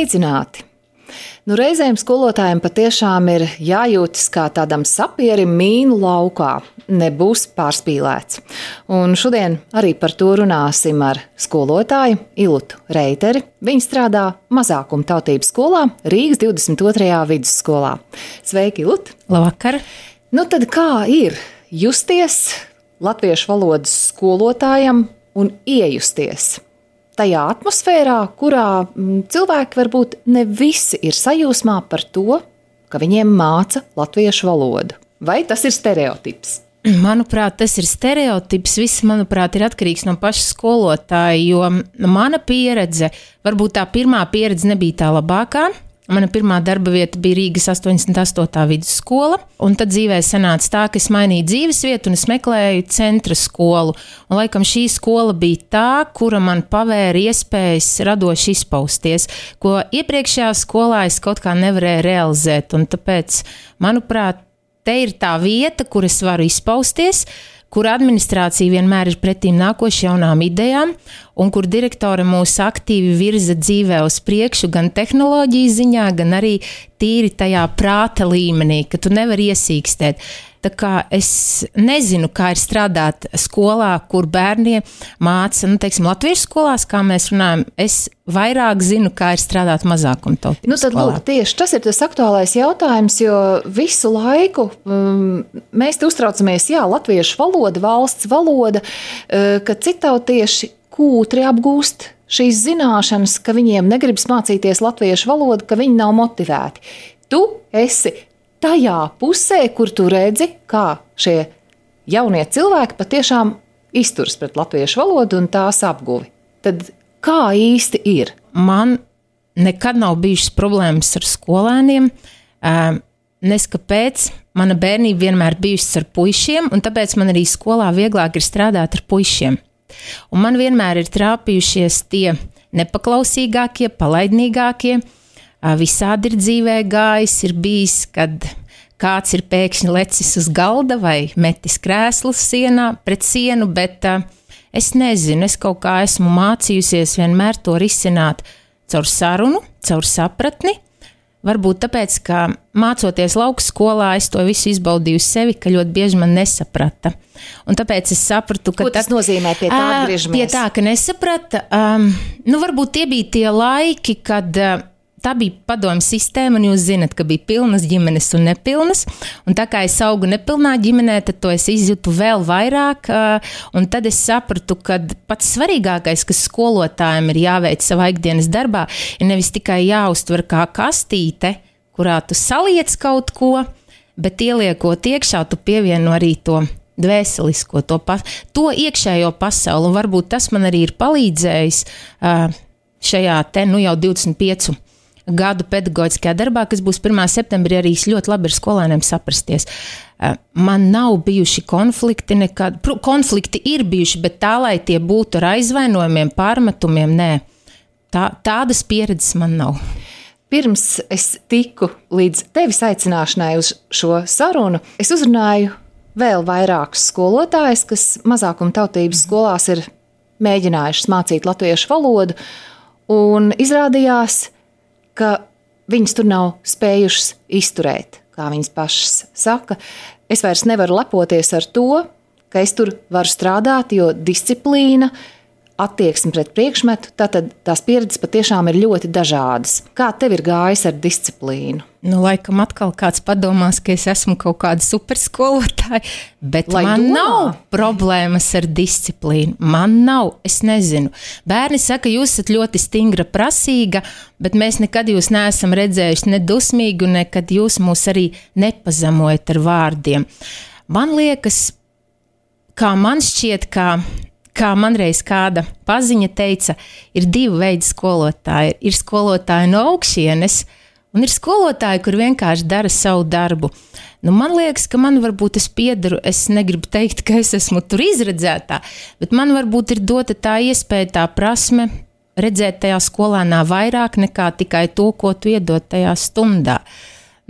Sveicināti! Nu, reizēm skolotājiem patiešām ir jājūtas kā tādam sapierim mīnu laukā. Nebūs pārspīlēts. Un šodien arī par to runāsim ar skolotāju Ilutu Reiteri. Viņa strādā mazākuma tautības skolā Rīgas 22. vidusskolā. Sveiki, Ilut! Labvakar! Nu tad kā ir justies latviešu valodas skolotājam un iejusties tajā atmosfērā, kurā mm, cilvēki varbūt ne visi ir sajūsmā par to, ka viņiem māca latviešu valodu. Vai tas ir stereotips? Manuprāt, tas ir stereotips. Viss, manuprāt, ir atkarīgs no paša skolotāja. Jo mana pieredze, varbūt tā pirmā pieredze nebija tā labākā. Mana pirmā darba vieta bija Rīgas 88. vidusskola, un tad dzīvē sanāca tā, ka es mainīju dzīves vietu un es meklēju centra skolu. Un, laikam šī skola bija tā, kura man pavēra iespējas radoši izpausties, ko iepriekšējā skolā es kaut kā nevarēju realizēt. Un tāpēc, manuprāt, te ir tā vieta, kur es varu izpausties kur administrācija vienmēr ir pretīm nākoša jaunām idejām, un kur direktore mūs aktīvi virza dzīvē uz priekšu, gan tehnoloģiju ziņā, gan arī tīri tajā prāta līmenī, ka tu nevari iesīkstēt. Es nezinu, kā ir strādāt skolā, kur bērniem māca, nu, teiksim, latviešu skolās, kā mēs runājam. Es vairāk zinu, kā ir strādāt mazākumtautības nu, tad, skolā. Lūk, tieši tas ir tas aktuālais jautājums, jo visu laiku um, mēs uztraucamies, jā, latviešu valoda, valsts valoda, uh, ka citautieši kūtri apgūst šīs zināšanas, ka viņiem negribas mācīties latviešu valodu, ka viņi nav motivēti. Tu esi tajā pusē, kur tu redzi, kā šie jaunie cilvēki patiešām izturas pret latviešu valodu un tās apguvi. Tad kā īsti ir? Man nekad nav bijušas problēmas ar skolēniem. Neskapēc mana bērnība vienmēr bijusi ar puišiem, un tāpēc man arī skolā vieglāk ir strādāt ar puišiem. Un man vienmēr ir trāpījušies tie nepaklausīgākie, palaidnīgākie, visādi ir dzīvē gājis, ir bijis, kad kāds ir pēkšņi lecis uz galda vai metis krēslu sienā pret sienu, bet uh, es nezinu, es kaut kā esmu mācījusies vienmēr to risināt caur sarunu, caur sapratni. Varbūt tāpēc, ka mācoties lauka skolā, es to visu izbaudīju sevi, ka ļoti bieži man nesaprata. Un tāpēc es sapratu, ka Ko tas tad, nozīmē pie tā atgriežamies? Pie tā, ka nesaprata. Um, nu, varbūt tie bija tie laiki, kad uh, tā bija padomju sistēma, un jūs zinat, ka bija pilnas ģimenes un nepilnas. Un tā kā es augu nepilnā ģimenē, tad to es izjūtu vēl vairāk. Un tad es sapratu, ka pats svarīgākais, kas skolotājiem ir jāveic savā ikdienas darbā, ir nevis tikai jāuztver kā kastīte, kurā tu saliec kaut ko, bet ieliekot iekšā, tu pievieno arī to dvēselisko, to, pa, to iekšējo pasauli. Un varbūt tas man arī ir palīdzējis šajā te nu jau 25 gadu pedagoģiskajā darbā, kas būs 1. septembrī, arī ļoti labi ar skolēniem saprasties. Man nav bijuši konflikti, nekad. Konflikti ir bijuši, bet tā, lai tie būtu ar aizvainojumiem, pārmetumiem, nē. Tā, tādas pieredzes man nav. Pirms es tiku līdz tevis aicināšanai uz šo sarunu, es uzrunāju vēl vairākus skolotājus, kas mazākuma tautības skolās ir mēģinājuši mācīt latviešu valodu, un izrādījās, ka ka viņas tur nav spējušas izturēt, kā viņas pašas saka. Es vairs nevaru lepoties ar to, ka es tur varu strādāt, jo disciplīna ir attieksme pret priekšmetu, tad tās pieredzes patiešām ir ļoti dažādas. Kā tev ir gājis ar disciplīnu? Nu, laikam atkal kāds padomās, ka es esmu kaut kāda superskolotāja, bet Lai man domā. nav problēmas ar disciplīnu. Man nav, es nezinu. Bērni saka, jūs esat ļoti stingra, prasīga, bet mēs nekad jūs neesam redzējuši ne dusmīgu, nekad jūs mūs arī nepazemojat ar vārdiem. Man liekas, kā man šķiet, ka kā man reiz kāda paziņa teica, ir divi veidi skolotāji. Ir skolotāji no augšienes, un ir skolotāji, kur vienkārši dara savu darbu. Nu, man liekas, ka man varbūt es piedaru, es negribu teikt, ka es esmu tur izredzētā, bet man varbūt ir dota tā iespēja, tā prasme redzēt tajā skolēnā vairāk nekā tikai to, ko tu iedod tajā stundā.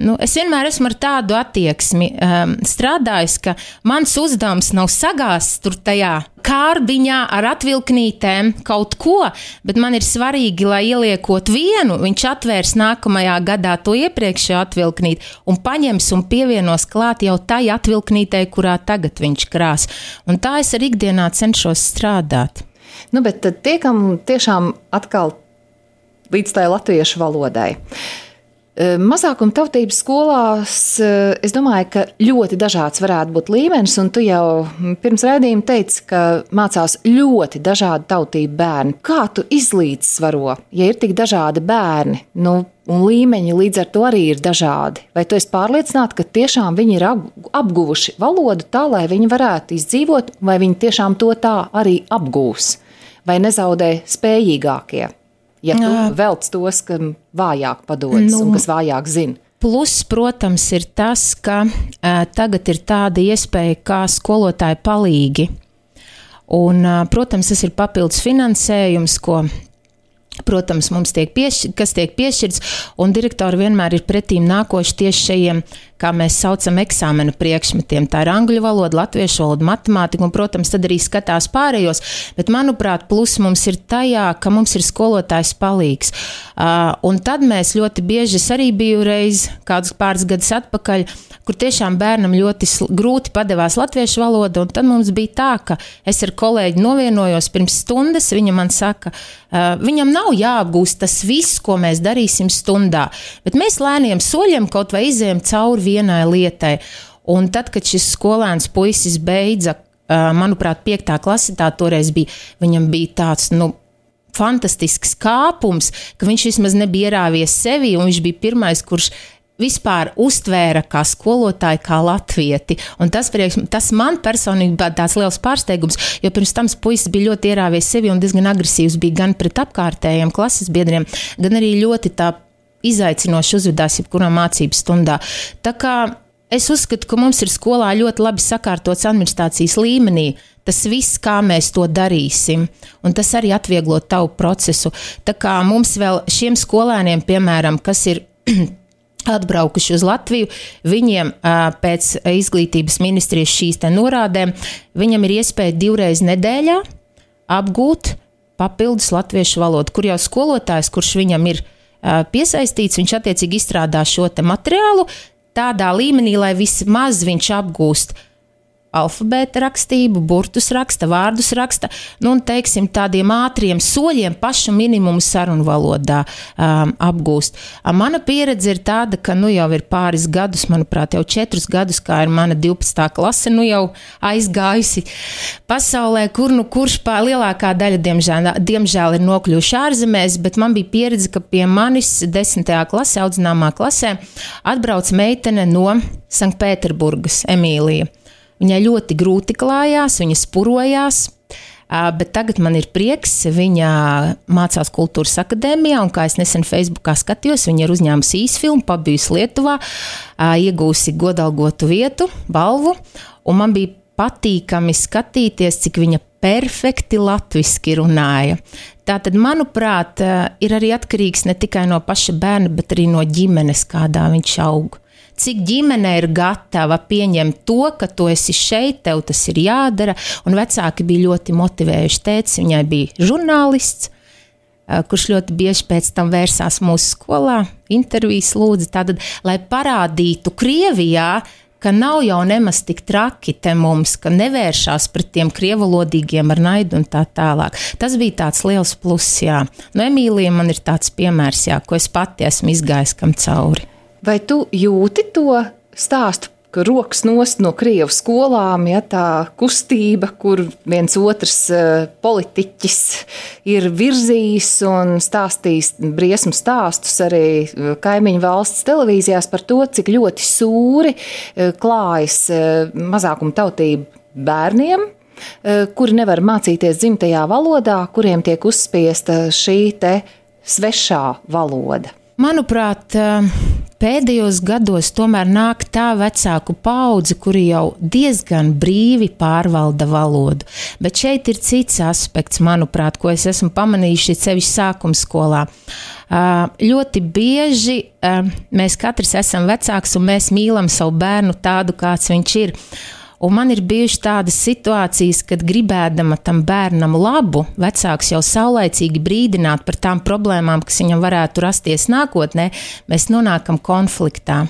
Nu, es vienmēr esmu ar tādu attieksmi um, strādājis, ka mans uzdevums nav sagāzt tur tajā kārbiņā ar atvilknītēm kaut ko, bet man ir svarīgi, lai ieliekot vienu, viņš atvērs nākamajā gadā to iepriekšējo atvilknīti un paņems un pievienos klāt jau tai atvilknītei, kurā tagad viņš krās. Un tā es arī ikdienā cenšos strādāt. Nu, bet tad tiekam tiešām atkal līdz tai latviešu valodai. Mazākuma tautības skolās, es domāju, ka ļoti dažāds varētu būt līmenis, tu jau pirms raidījuma teici, ka mācās ļoti dažādu tautību bērni. Kā tu izlīdzsvaro, ja ir tik dažādi bērni, nu, un līmeņi līdz ar to arī ir dažādi? Vai tu esi pārliecināta, ka tiešām viņi ir apguvuši valodu tā, lai viņi varētu izdzīvot, vai viņi tiešām to tā arī apgūs, vai nezaudē spējīgākie? Ja tu velc tos, kam vājāk padodas nu, un kas vājāk zina. Plus, protams, ir tas, ka uh, tagad ir tāda iespēja kā skolotāji palīgi. Un, uh, protams, tas ir papildus finansējums, ko protams, mums tiek piešķirts, kas tiek piešķirts, un direktori vienmēr ir pretīm nākoši tieši šajiem kā mēs saucam, eksāmena priekšmetiem. Tā ir angļu valoda, latviešu valoda, matemātika, un, protams, tad arī skatās pārējos. Bet, manuprāt, plus mums ir tajā, ka mums ir skolotājs palīgs. Uh, un tad mēs ļoti bieži, es arī biju reiz, kādus pāris gadus atpakaļ, kur tiešām bērnam ļoti grūti padevās latviešu valoda, un tad mums bija tā, ka es ar kolēģi novienojos pirms stundas, viņa man saka, uh, viņam nav jāapgūst tas viss, ko mēs darīsim stundā, bet mēs lēniem soļiem kaut vai izējam cauri vienai lietai. Un tad, kad šis skolēns puisis beidza, manuprāt, piektā klasē, tā toreiz bija, viņam bija tāds, nu, fantastisks kāpums, ka viņš vismaz nebija ierāvies sevi, un viņš bija pirmais, kurš vispār uztvēra kā skolotāju, kā latvieti. Un tas, prieks, tas man personīgi bija tāds liels pārsteigums, jo pirms tam puisis bija ļoti ierāvies sevi un diezgan agresīvs bija gan pret apkārtējiem klases biedriem, gan arī ļoti tā izaicinoši uzvedās jebkurā mācību stundā. Tā kā es uzskatu, ka mums ir skolā ļoti labi sakārtots administrācijas līmenī. Tas viss, kā mēs to darīsim, un tas arī atvieglo tavu procesu. Tā kā mums vēl šiem skolēniem, piemēram, kas ir atbraukuši uz Latviju, viņiem pēc izglītības ministrijas šīs norādēm, viņam ir iespēja divreiz nedēļā apgūt papildus latviešu valodu, kur jau skolotājs, kurš viņam ir ielikās, piesaistīts, viņš attiecīgi izstrādā šo materiālu tādā līmenī, lai vismaz viņš apgūst alfabēta rakstību, burtus raksta, vārdus raksta, nu, un, teiksim, tādiem ātriem soļiem pašu minimumu sarunu valodā um, apgūst. Mana pieredze ir tāda, ka nu jau ir pāris gadus, manuprāt, jau četrus gadus, kā ir mana 12. klase, nu jau aizgājusi pasaulē, kur nu kurš pār lielākā daļa, diemžēl, diemžēl ir nokļuvuši ārzemēs, bet man bija pieredze, ka pie manis 10. klasē, audzināmā klasē, atbrauc meitene no Sanktpēterburgas, Emīlija. Viņai ļoti grūti klājās, viņa spurojās. Bet tagad man ir prieks, viņa mācās kultūras akadēmijā, un kā es nesen Facebookā skatījos, viņa ir uzņēmusi īsfilmu, pabijusi Lietuvā, iegūsi godalgotu vietu, balvu, un man bija patīkami skatīties, cik viņa perfekti latviešu runāja. Tātad, manuprāt, ir arī atkarīgs ne tikai no paša bērna, bet arī no ģimenes, kādā viņš aug cik ģimene ir gatava pieņemt to, ka tu esi šeit, tev tas ir jādara. Un vecāki bija ļoti motivējuši. Tēcis viņai bija žurnālists, kurš ļoti bieži pēc tam vērsās mūsu skolā, intervijas lūdza, tātad, lai parādītu Krievijā, ka nav jau nemaz tik traki te mums, ka nevēršās pret tiem krievalodīgiem ar naidu un tā tālāk. Tas bija tāds liels pluss, jā. No Emīlija man ir tāds piemērs, jā, ko es pati esmu izgājis kam cauri. Vai tu jūti to stāstu? Ka rokas nost no krievu skolām, ja tā kustība, kur viens otrs uh, politiķis ir virzījis un stāstījis briesmu stāstus arī eh, kaimiņu valsts televīzijās par to, cik ļoti sūri uh, klājas mazākuma tautību bērniem, kuri nevar mācīties dzimtajā valodā, kuriem tiek uzspiesta šī svešā valoda. Manuprāt, pēdējos gados tomēr nāk tā vecāku paudze, kuri jau diezgan brīvi pārvalda valodu. Bet šeit ir cits aspekts, manuprāt, ko es esmu pamanījuši sevišķi sākuma skolā. Ļoti bieži mēs katrs esam vecāks un mēs mīlam savu bērnu tādu, kāds viņš ir. Un man ir bijušas tādas situācijas, kad gribēdama tam bērnam labu, vecāks jau saulaicīgi brīdināt par tām problēmām, kas viņam varētu rasties nākotnē, mēs nonākam konfliktā.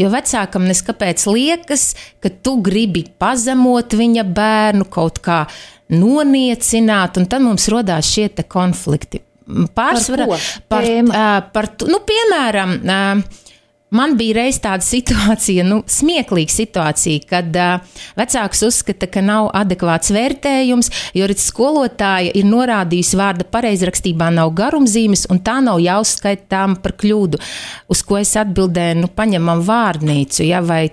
Jo vecākam neskapēc liekas, ka tu gribi pazemot viņa bērnu, kaut kā noniecināt, un tad mums rodās šie konflikti. Pārsvarā par, par, par, nu, piemēram, Man bija reiz tāda situācija, nu, smieklīga situācija, kad uh, vecāks uzskata, ka nav adekvāts vērtējums, jo redz, skolotāja ir norādījusi vārda pareizrakstībā nav garumzīmes, un tā nav jāuzskaitām par kļūdu. Uz ko es atbildēju, nu, paņemam vārnīcu, ja, vai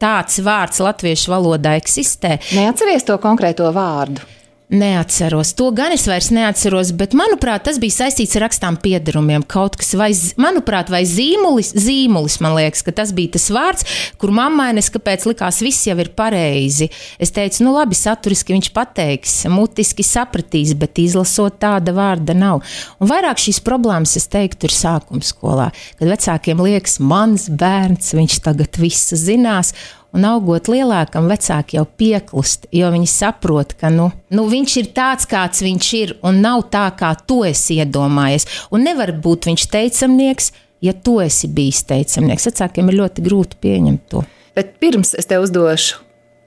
tāds vārds latviešu valodā eksistē. Neatceries to konkrēto vārdu. Neatceros. To gan es vairs neatceros, bet, manuprāt, tas bija saistīts ar rakstām piedarumiem. Kaut kas, vai, manuprāt, vai zīmulis, zīmulis, man liekas, ka tas bija tas vārds, kur mammai neskapēc likās, viss jau ir pareizi. Es teicu, nu labi, saturiski viņš pateiks, mutiski sapratīs, bet izlasot tāda vārda nav. Un vairāk šīs problēmas, es teiktu, ir sākuma skolā, kad vecākiem liekas, mans bērns, viņš tagad visu zinās Un augot lielākam, vecāki jau pieklust, jo viņi saprot, ka nu, nu, viņš ir tāds, kāds viņš ir, un nav tā, kā tu esi iedomājies. Un nevar būt viņš teicamnieks, ja tu esi bijis teicamnieks. Vecākiem ir ļoti grūti pieņemt to. Bet pirms es tev uzdošu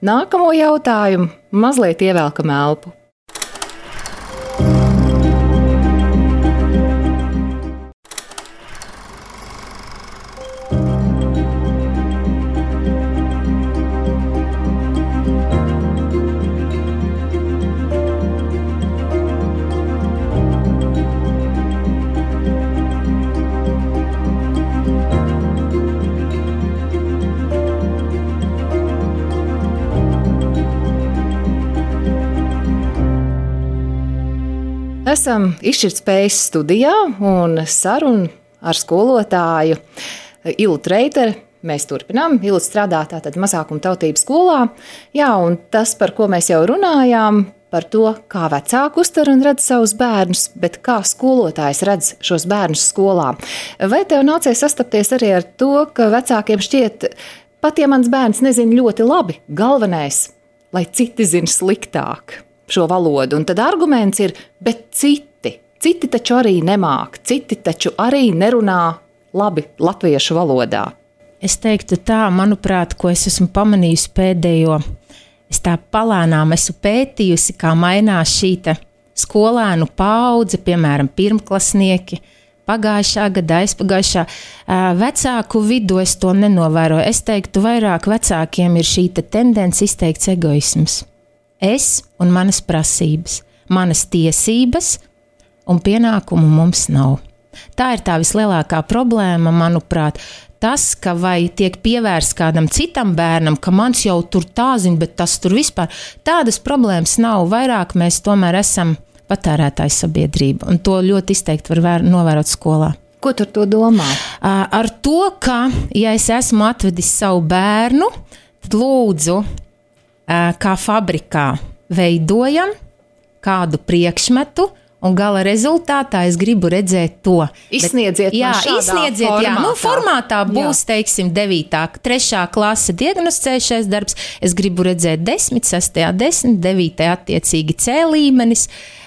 nākamo jautājumu, mazliet ievelkam elpu. Esam izšķirtspējas studijā un sarunu ar skolotāju Ilu Treiteru. Mēs turpinām. Ilgi strādā tātad mazākuma tautības skolā. Jā, un tas, par ko mēs jau runājām, par to, kā vecāki uztver un redz savus bērnus, bet kā skolotājs redz šos bērnus skolā. Vai tev nācies sastapties arī ar to, ka vecākiem šķiet, pat ja mans bērns nezina ļoti labi, galvenais, lai citi zina sliktāk? Šo valodu. Un tad arguments ir, bet citi, citi taču arī nemāk, citi taču arī nerunā labi latviešu valodā. Es teiktu tā, manuprāt, ko es esmu pamanījusi pēdējo, es tā palēnām esmu pētījusi, kā mainās šī skolēnu paudze, piemēram, pirmklasnieki. Pagājušā gada, aizpagājušā vecāku vidū es to nenovēroju. Es teiktu, vairāk vecākiem ir šī te tendence izteikts egoisms es un manas prasības, manas tiesības un pienākumu mums nav. Tā ir tā vislielākā problēma, manuprāt. Tas, ka vai tiek pievērsts kādam citam bērnam, ka mans jau tur tā zina, bet tas tur vispār tādas problēmas nav. Vairāk mēs tomēr esam patērētāju sabiedrība, un to ļoti izteikti var vēr, novērot skolā. Ko tu ar to domā? Ar to, ka, ja es esmu atvedis savu bērnu, tad lūdzu, kā fabrikā veidojam kādu priekšmetu, un gala rezultātā es gribu redzēt to. Izsniedziet, Bet, jā, izsniedziet, formātā. jā, nu, formātā būs, jā. teiksim, 9. 3. klase diagnosticējušais darbs. Es gribu redzēt 10, 6, 10, 9, attiecīgi C līmenis. Uh,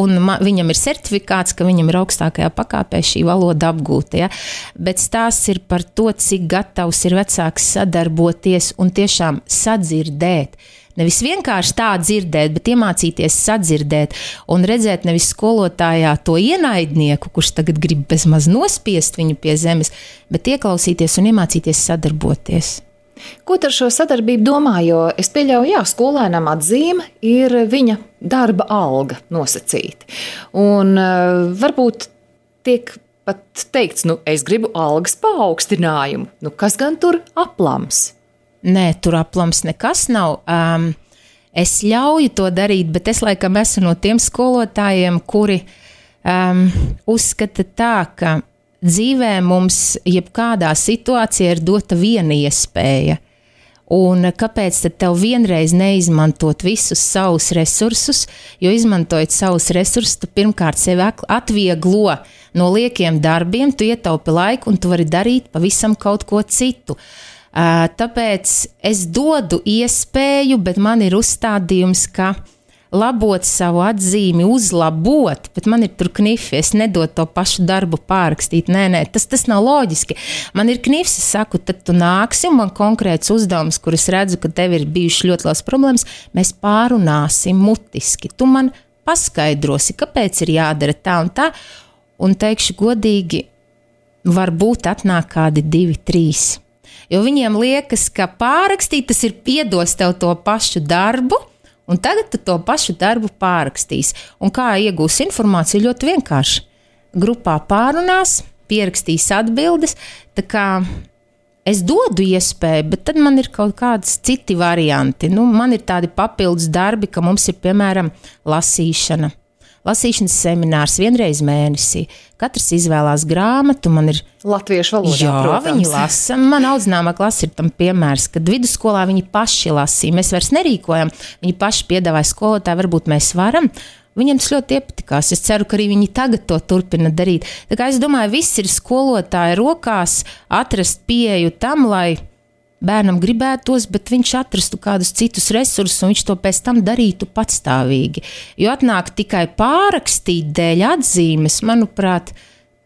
un ma, viņam ir certifikāts, ka viņam ir augstākajā pakāpē šī valoda apgūta. Ja? Bet stāsts ir par to, cik gatavs ir vecāks sadarboties un tiešām sadzirdēt. Nevis vienkārši tā dzirdēt, bet iemācīties sadzirdēt un redzēt nevis skolotājā to ienaidnieku, kurš tagad grib bezmaz nospiest viņu pie zemes, bet ieklausīties un iemācīties sadarboties. Ko ar šo sadarbību domā? Jo es pieļauju, ka skolēnam atzīme ir viņa darba alga nosacīta. Un uh, varbūt tiek pat teikts, nu, es gribu algas paaugstinājumu. Nu, kas gan tur aplams? Nē, tur aplams nekas nav. Um, es ļauju to darīt, bet es laikam esmu no tiem skolotājiem, kuri um, uzskata tā, ka dzīvē mums jebkādā situācijā ir dota viena iespēja. Un kāpēc tad tev vienreiz neizmantot visus savus resursus? Jo izmantojot savus resursus, tu pirmkārt sevi atvieglo no liekiem darbiem, tu ietaupi laiku un tu vari darīt pavisam kaut ko citu. Tāpēc es dodu iespēju, bet man ir uzstādījums, ka labot savu atzīmi, uzlabot, bet man ir tur knifi. Es nedodu to pašu darbu pārrakstīt. Nē, nē, tas, tas nav loģiski. Man ir knifs, es saku, tad tu nāksi un man konkrēts uzdevums, kurus redzu, ka tev ir bijušas ļoti liels problēmas. Mēs pārunāsim mutiski. Tu man paskaidrosi, kāpēc ir jādara tā un tā. Un teikšu godīgi, varbūt atnāk kādi divi, trīs. Jo viņiem liekas, ka pārrakstīt tas ir piedos tev to pašu darbu, Un tagad to pašu darbu pārrakstīs. Un kā iegūs informāciju ļoti vienkārši. Grupā pārunās, pierakstīs atbildes. Es dodu iespēju, bet tad man ir kaut kādi citi varianti. Nu, man ir tādi papildus darbi, ka mums ir piemēram lasīšana lasīšanas seminārs vienreiz mēnesī. Katrs izvēlās grāmatu. Man ir latviešu valoda. Jā, protams. viņi lasa. Man audzināmā klase ir tam piemērs, kad vidusskolā viņi paši lasīja. Mēs vairs nerīkojam, viņi paši piedāvāja skolotāju, varbūt mēs varam. Viņam tas ļoti iepatikās. Es ceru, ka arī viņi tagad to turpina darīt. Tā kā es domāju, viss ir skolotāja rokās atrast pieeju tam, lai bērnam gribētos, bet viņš atrastu kādus citus resursus, un viņš to pēc tam darītu patstāvīgi. Jo atnāk tikai pārakstīt dēļ atzīmes, manuprāt,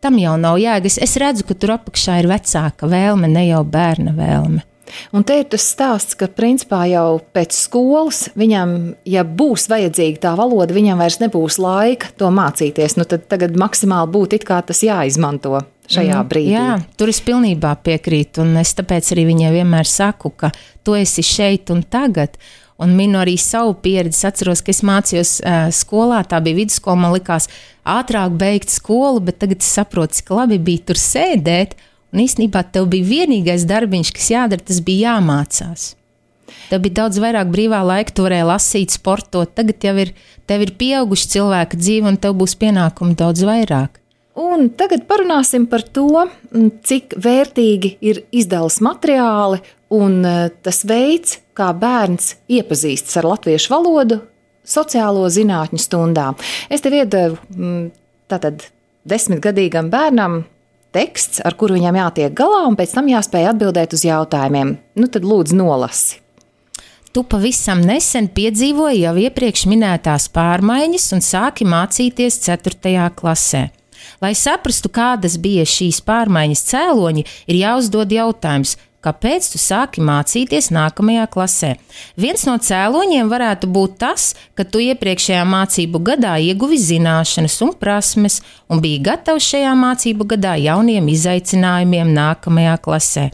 tam jau nav jēgas. Es redzu, ka tur apakšā ir vecāka vēlme, ne jau bērna vēlme. Un te ir tas stāsts, ka principā jau pēc skolas viņam, ja būs vajadzīga tā valoda, viņam vairs nebūs laika to mācīties. Nu, tad tagad maksimāli būtu it kā tas jāizmanto šajā mm, brīdī. Jā, tur es pilnībā piekrītu, un es tāpēc arī viņai vienmēr saku, ka tu esi šeit un tagad. Un minu arī savu pieredzi. Atceros, ka es mācījos uh, skolā, tā bija vidusskola. Man likās, ātrāk beigt skolu, bet tagad es saprotu, cik labi bija tur sēdēt. Un īstenībā tev bija vienīgais darbiņš, kas jādara, tas bija jāmācās. Tev bija daudz vairāk brīvā laika, tu varēji lasīt, sportot. Tagad jau ir, tev ir pieauguši cilvēka dzīve, un tev būs pienākumi daudz vairāk. Un tagad parunāsim par to, cik vērtīgi ir izdevums materiāli un e, tas veids, kā bērns iepazīstas ar latviešu valodu sociālo zinātņu stundā. Es tev iedevu tātad desmitgadīgam bērnam teksts, ar kuru viņam jātiek galā, un pēc tam jāspēj atbildēt uz jautājumiem. Nu, tad lūdzu, nolasi. Tu pavisam nesen piedzīvoji jau iepriekš minētās pārmaiņas un sāki mācīties 4. klasē. Lai saprastu, kādas bija šīs pārmaiņas cēloņi, ir jāuzdod jautājums, kāpēc tu sāki mācīties nākamajā klasē. Viens no cēloņiem varētu būt tas, ka tu iepriekšējā mācību gadā ieguvi zināšanas un prasmes un biji gatavs šajā mācību gadā jauniem izaicinājumiem nākamajā klasē.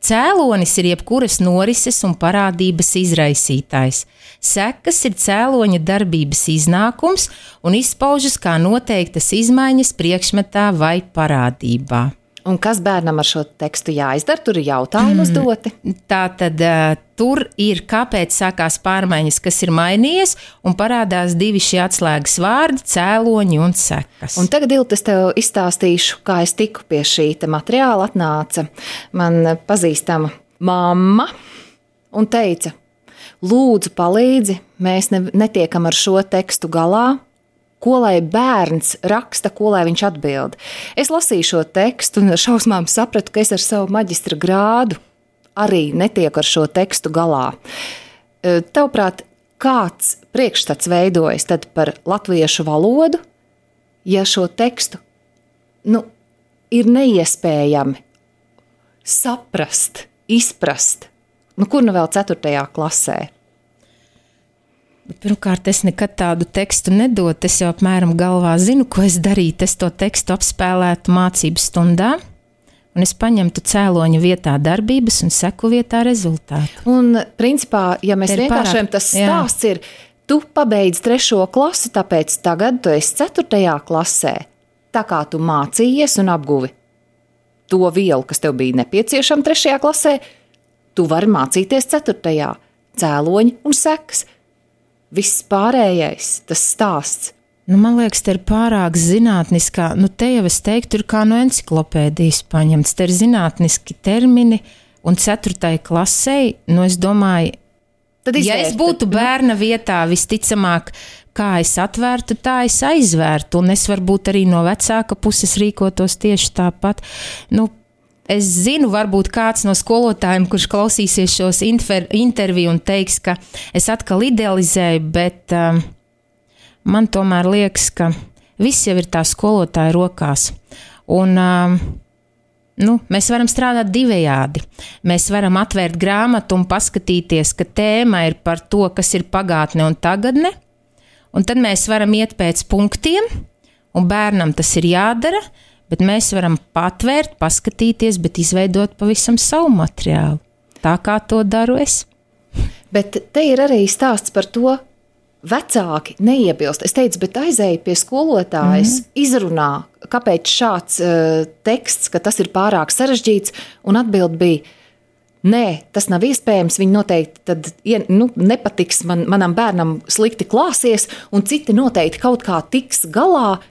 Cēlonis ir jebkuras norises un parādības izraisītājs. Sekas ir cēloņa darbības iznākums un izpaužas kā noteiktas izmaiņas priekšmetā vai parādībā. Un kas bērnam ar šo tekstu jāizdara? Tur ir jautājumi mm. uzdoti. Tā tad uh, tur ir, kāpēc sākās pārmaiņas, kas ir mainījies, un parādās divi šie atslēgas vārdi - cēloņi un sekas. Un tagad, Ilta, es tev izstāstīšu, kā es tiku pie šī materiāla. Atnāca man pazīstama mamma un teica, lūdzu, palīdzi, mēs ne, netiekam ar šo tekstu galā ko lai bērns raksta, ko lai viņš atbild. Es lasīju šo tekstu un ar šausmām sapratu, ka es ar savu maģistra grādu arī netieku ar šo tekstu galā. E, tavuprāt, kāds priekšstats veidojas par latviešu valodu, ja šo tekstu nu, ir neiespējami saprast, izprast? Nu, kur nu vēl 4. klasē? Pirmkārt, es nekad tādu tekstu nedotu. Es jau apmēram galvā zinu, ko es darītu. Es to tekstu apspēlētu mācību stundā. Un es paņemtu cēloņa vietā darbības un seku vietā rezultātu. Un, principā, ja mēs vienkāršojam, tas stāsts jā. ir, tu pabeidz trešo klasi, tāpēc tagad tu esi ceturtajā klasē. Tā kā tu mācījies un apguvi to vielu, kas tev bija nepieciešama trešajā klasē, tu vari mācīties ceturtajā. Cēloņi un sekas viss pārējais, tas stāsts. Nu, man liekas, tas ir pārāk zinātniskā. Nu, te jau es teiktu, ir kā no encyklopēdijas paņemts. Te ir zinātniski termini, un ceturtajai klasē, nu, es domāju, Tad izvērti. ja es būtu bērna vietā, visticamāk, kā es atvērtu, tā es aizvērtu, un es varbūt arī no vecāka puses rīkotos tieši tāpat. Nu, Es zinu, varbūt kāds no skolotājiem, kurš klausīsies šos interviju un teiks, ka es atkal idealizēju, bet um, man tomēr liekas, ka viss jau ir tā skolotāja rokās. Un, um, nu, mēs varam strādāt divējādi. Mēs varam atvērt grāmatu un paskatīties, ka tēma ir par to, kas ir pagātne un tagadne. Un tad mēs varam iet pēc punktiem, un bērnam tas ir jādara, bet mēs varam patvērt, paskatīties, bet izveidot pavisam savu materiālu. Tā kā to daru es. Bet te ir arī stāsts par to, vecāki neiebilst. Es teicu, bet aizēju pie skolotājas, mm. izrunā, kāpēc šāds uh, teksts, ka tas ir pārāk sarežģīts, un atbild bija. Nē, tas nav iespējams. Viņi noteikti tad, nu, nepatiks man, manam bērnam slikti klāsies, un citi noteikti kaut kā tiks galā.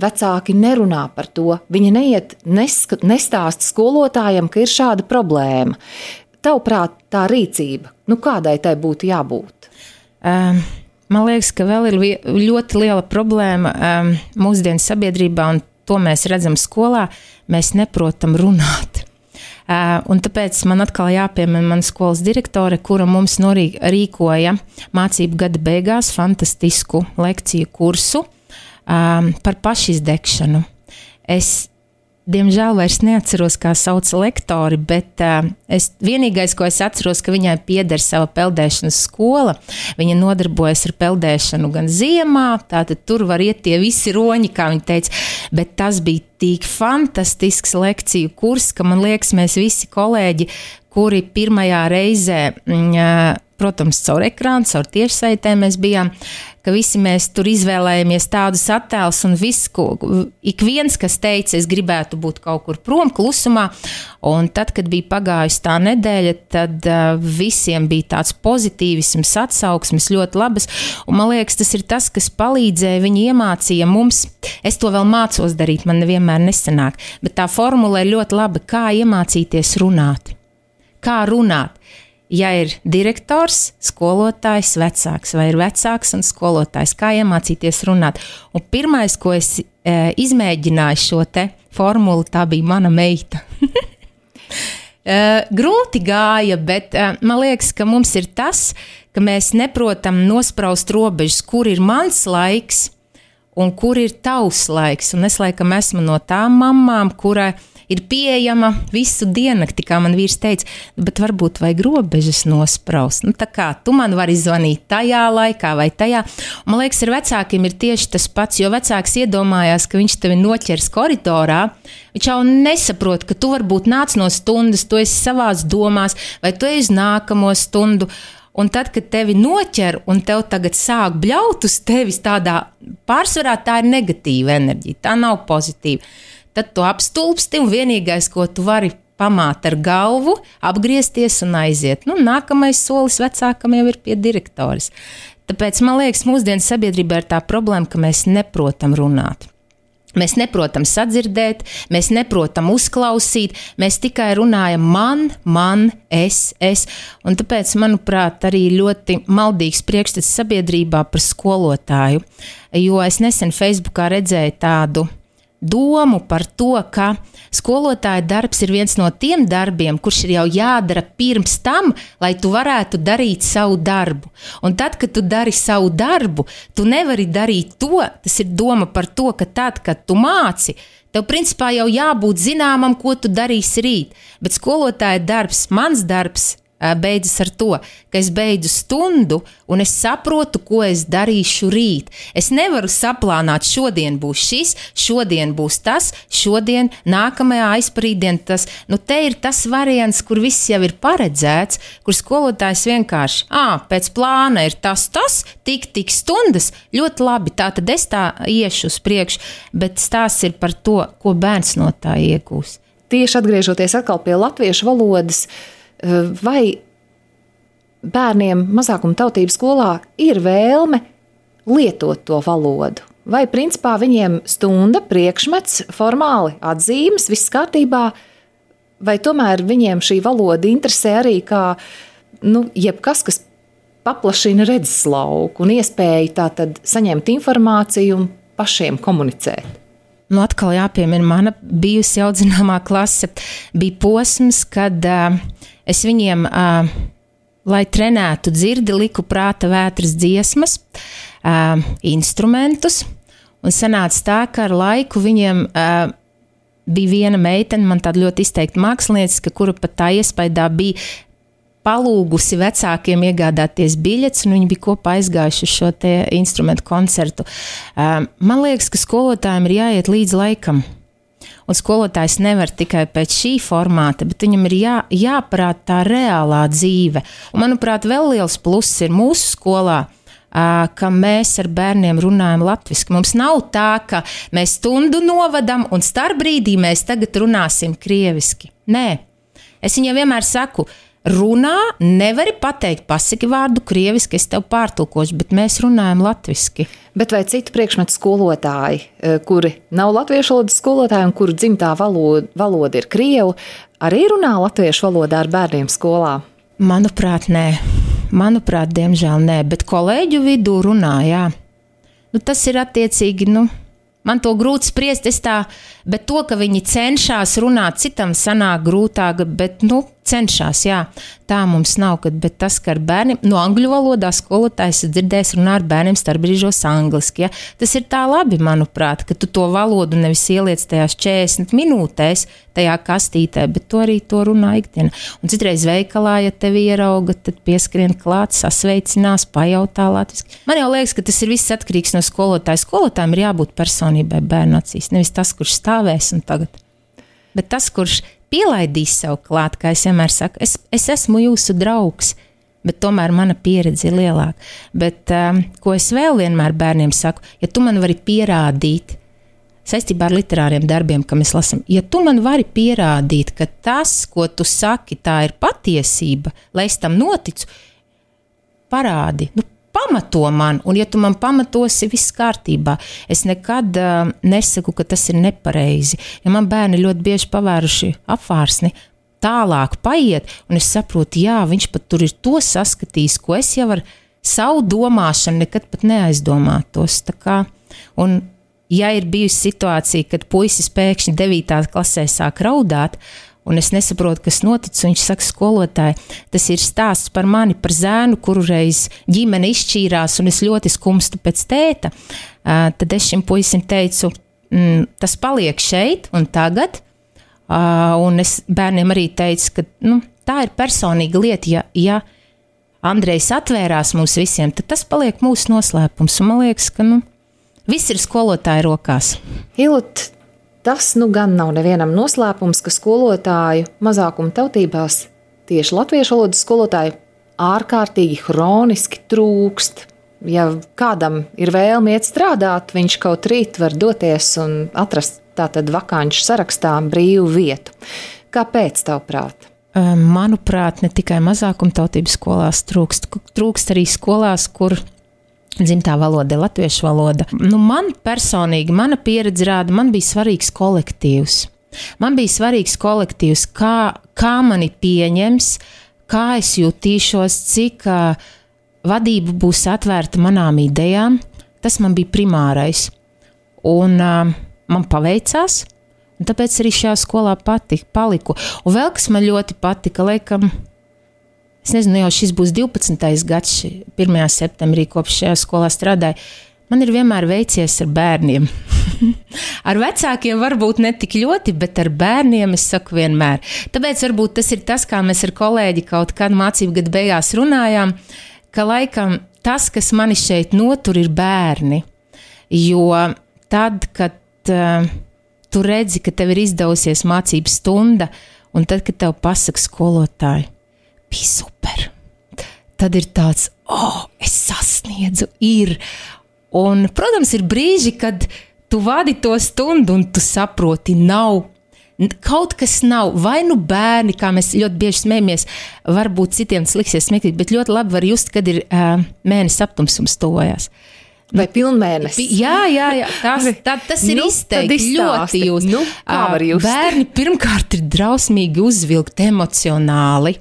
Vecāki nerunā par to. Viņi neiet, neskat, nestāst skolotājiem, ka ir šāda problēma. Tavuprāt, tā rīcība, nu kādai tai būtu jābūt? Um. Man liekas, ka vēl ir ļoti liela problēma um, mūsdienu sabiedrībā, un to mēs redzam skolā. Mēs neprotam runāt. Uh, un tāpēc man atkal jāpiemina mana skolas direktore, kura mums norīkoja mācību gada beigās fantastisku lekciju kursu um, par pašizdegšanu. Es Diemžēl vairs neatceros, kā sauc lektori, bet uh, es vienīgais, ko es atceros, ka viņai pieder sava peldēšanas skola. Viņa nodarbojas ar peldēšanu gan ziemā, tātad tur var iet tie visi roņi, kā viņa teica, bet tas bija tik fantastisks lekciju kurs, ka man liekas, mēs visi kolēģi, kuri pirmajā reizē. Uh, protams, caur ekrānu, caur tiešsaitēm mēs bijām, ka visi mēs tur izvēlējāmies tādus attēlus, un viss, ko, ik viens, kas teica, es gribētu būt kaut kur prom, klusumā, un tad, kad bija pagājusi tā nedēļa, tad uh, visiem bija tāds pozitīvisms, atsauksmes ļoti labas, un man liekas, tas ir tas, kas palīdzēja, viņi iemācīja mums, es to vēl mācos darīt, man nevienmēr nesanāk, bet tā formula ir ļoti laba, kā iemācīties runāt. Kā runāt? Ja ir direktors, skolotājs, vecāks, vai ir vecāks un skolotājs, kā iemācīties runāt. Un pirmais, ko es e, izmēģināju šo te formulu, tā bija mana meita. e, grūti gāja, bet e, man liekas, ka mums ir tas, ka mēs neprotam nospraust robežas, kur ir mans laiks un kur ir tavs laiks. Un es laikam esmu no tām mamām, kurai ir pieejama visu diennakti, kā man vīrs teica, bet varbūt vajag robežas nospraust. Nu, tā kā tu man vari zvanīt tajā laikā vai tajā. Man liekas, ar vecākiem ir tieši tas pats, jo vecāks iedomājās, ka viņš tevi noķers koridorā. Viņš jau nesaprot, ka tu varbūt nāc no stundas, tu esi savās domās, vai tu esi nākamo stundu. Un tad, kad tevi noķer un tev tagad sāk bļaut uz tevis tādā pārsvarā, tā ir negatīva enerģija, tā nav pozitīva tad tu apstulbsti un vienīgais, ko tu vari pamāt ar galvu, apgriezties un aiziet. Nu, nākamais solis vecākam jau ir pie direktoras. Tāpēc man liekas, mūsdienu sabiedrībā ir tā problēma, ka mēs neprotam runāt. Mēs neprotam sadzirdēt, mēs neprotam uzklausīt, mēs tikai runājam man, man, es, es. Un tāpēc, manuprāt, arī ļoti maldīgs priekšstats sabiedrībā par skolotāju. Jo es nesen Facebookā redzēju tādu domu par to, ka skolotāja darbs ir viens no tiem darbiem, kurš ir jau jādara pirms tam, lai tu varētu darīt savu darbu. Un tad, kad tu dari savu darbu, tu nevari darīt to, tas ir doma par to, ka tad, kad tu māci, Tev principā jau jābūt zināmam, ko tu darīsi rīt, bet skolotāja darbs, mans darbs, beidzas ar to, ka es beidzu stundu un es saprotu, ko es darīšu rīt. Es nevaru saplānot, šodien būs šis, šodien būs tas, šodien, nākamajā aizparīdien tas. Nu, te ir tas variants, kur viss jau ir paredzēts, kur skolotājs vienkārši, ah, pēc plāna ir tas, tas, tik, tik stundas. Ļoti labi, tā tad es tā iešu uz priekšu, bet stāsts ir par to, ko bērns no tā iegūs. Tieši atgriežoties pie latviešu valodas, uh, vai bērniem mazākuma tautības skolā ir vēlme lietot to valodu? vai principā viņiem stunda, priekšmets, formāli atzīmes, viss kārtībā, vai tomēr viņiem šī valoda interesē arī kā nu, jebkas, kas paplašina redzeslauku un iespēju tātad saņemt informāciju un pašiem komunicēt. Nu, atkal jāpiemina, mana bijusi audzināmā klase bija posms, kad uh, es viņiem, uh, lai trenētu dzirdi, liku prāta vētras dziesmas, uh, instrumentus, un sanāca tā, ka ar laiku viņiem uh, bija viena meitene, man tāda ļoti izteikta mākslinieca, kura pat tā iespējā bija palūgusi vecākiem iegādāties biļetes, un viņi bija kopā aizgājuši uz šo instrumentu koncertu. Um, man liekas, ka skolotājiem ir jāiet līdz laikam. Un skolotājs nevar tikai pēc šī formāta, bet viņam ir jā, jāparāda tā reālā dzīve. Un, manuprāt, vēl liels pluss ir mūsu skolā. Ka mēs ar bērniem runājam latviešu. Mums nav tā, ka mēs stundu novadam un starp brīdī mēs tagad runāsim krieviski. Nē, es viņiem vienmēr saku, runā, nevari pateikt, pasaki vārdu krieviski, es tev pārtulkošu, bet mēs runājam latviešu. Bet vai citu priekšmetu skolotāji, eh, kuri nav latviešu valodas skolotāji un kuru dzimtā valoda, valoda ir krievu, arī runā latviešu valodā ar bērniem skolā? Manuprāt, nē. Manuprāt, diemžēl nē, bet kolēģu vidū runā, jā. Nu, tas ir attiecīgi, nu, Man to grūti spriest, tā, bet to, ka viņi cenšas runāt, citam sanāk grūtāk, bet, nu, cenšas, jā, tā mums nav. Kad, bet tas, ka ar bērniem, no angļu valodā skolotājs dzirdēs runāt ar bērniem starpbrīžos angliski, ja, tas ir tā labi, manuprāt, ka tu to valodu nevis ieliec tajās 40 minūtēs, tajā kastītē, bet to arī to runā ikdienā. Un citreiz veikalā, ja tevi ierauga, tad pieskrien klāt, sasveicinās, pajautā latviski. Man jau liekas, ka tas ir viss atkarīgs no skolotāja. Skolotājiem ir jābūt personībai bērnu acīs, nevis tas, kurš stāvēs un tagad. Bet tas, kurš pielaidīs sev klāt, kā es vienmēr saku, es, es esmu jūsu draugs. Bet tomēr mana pieredze ir lielāka. Bet, um, ko es vēl vienmēr bērniem saku, ja tu man vari pierādīt, saistībā ar literāriem darbiem, ka mēs lasām, ja tu man vari pierādīt, ka tas, ko tu saki, tā ir patiesība, lai es tam noticu, parādi. Nu, pamato man, un ja tu man pamatosi, viss kārtībā. Es nekad uh, nesaku, ka tas ir nepareizi. Ja man bērni ļoti bieži pavēruši apvārsni, tālāk paiet, un es saprotu, jā, viņš pat tur ir to saskatījis, ko es jau ar savu domāšanu nekad pat neaizdomātos. Kā, un, ja ir bijusi situācija, kad puisis pēkšņi 9. klasē sāk raudāt, un es nesaprotu, kas noticis. Viņš saka, skolotāji, tas ir stāsts par mani, par zēnu, kuru reiz ģimene izšķīrās, un es ļoti skumstu pēc tēta. Uh, tad es šim puisim teicu, mm, tas paliek šeit un tagad. Uh, un es bērniem arī teicu, ka nu, tā ir personīga lieta. Ja, ja Andrejs atvērās mums visiem, tad tas paliek mūsu noslēpums. Un man liekas, ka nu, viss ir skolotāja rokās. Ilut, Tas nu gan nav nevienam noslēpums, ka skolotāju mazākuma tautībās, tieši latviešu valodas skolotāju, ārkārtīgi hroniski trūkst. Ja kādam ir vēlme iet strādāt, viņš kaut rīt var doties un atrast tātad vakāņu sarakstā brīvu vietu. Kāpēc, tavuprāt? Manuprāt, ne tikai mazākumtautības skolās trūkst, trūkst arī skolās, kur dzimtā valoda ir latviešu valoda. Nu, man personīgi, mana pieredze rāda, man bija svarīgs kolektīvs. Man bija svarīgs kolektīvs, kā, kā mani pieņems, kā es jutīšos, cik uh, vadība būs atvērta manām idejām. Tas man bija primārais. Un uh, man paveicās, un tāpēc arī šajā skolā patika, paliku. Un vēl kas man ļoti patika, laikam, Es nezinu, jau šis būs 12. gads, 1. septembrī, kopš šajā skolā strādāju. Man ir vienmēr veicies ar bērniem. ar vecākiem varbūt ne tik ļoti, bet ar bērniem es saku vienmēr. Tāpēc varbūt tas ir tas, kā mēs ar kolēģi kaut kādā mācību gada beigās runājām, ka laikam tas, kas mani šeit notur, ir bērni. Jo tad, kad uh, tu redzi, ka tev ir izdevusies mācību stunda, un tad, kad tev pasaka skolotāji, bija super. Tad ir tāds, oh, es sasniedzu, ir. Un, protams, ir brīži, kad tu vadi to stundu un tu saproti, nav. Kaut kas nav, vai nu bērni, kā mēs ļoti bieži smējamies, varbūt citiem liksies smieklīgi, bet ļoti labi var just, kad ir uh, mēnesis aptumsums tuvojas. Vai pilnmēnesis? Jā, jā, jā tas, tā, tas ir Nu, izteikti ļoti jūs. Nu, kā var just? Bērni pirmkārt ir drausmīgi uzvilkti emocionāli.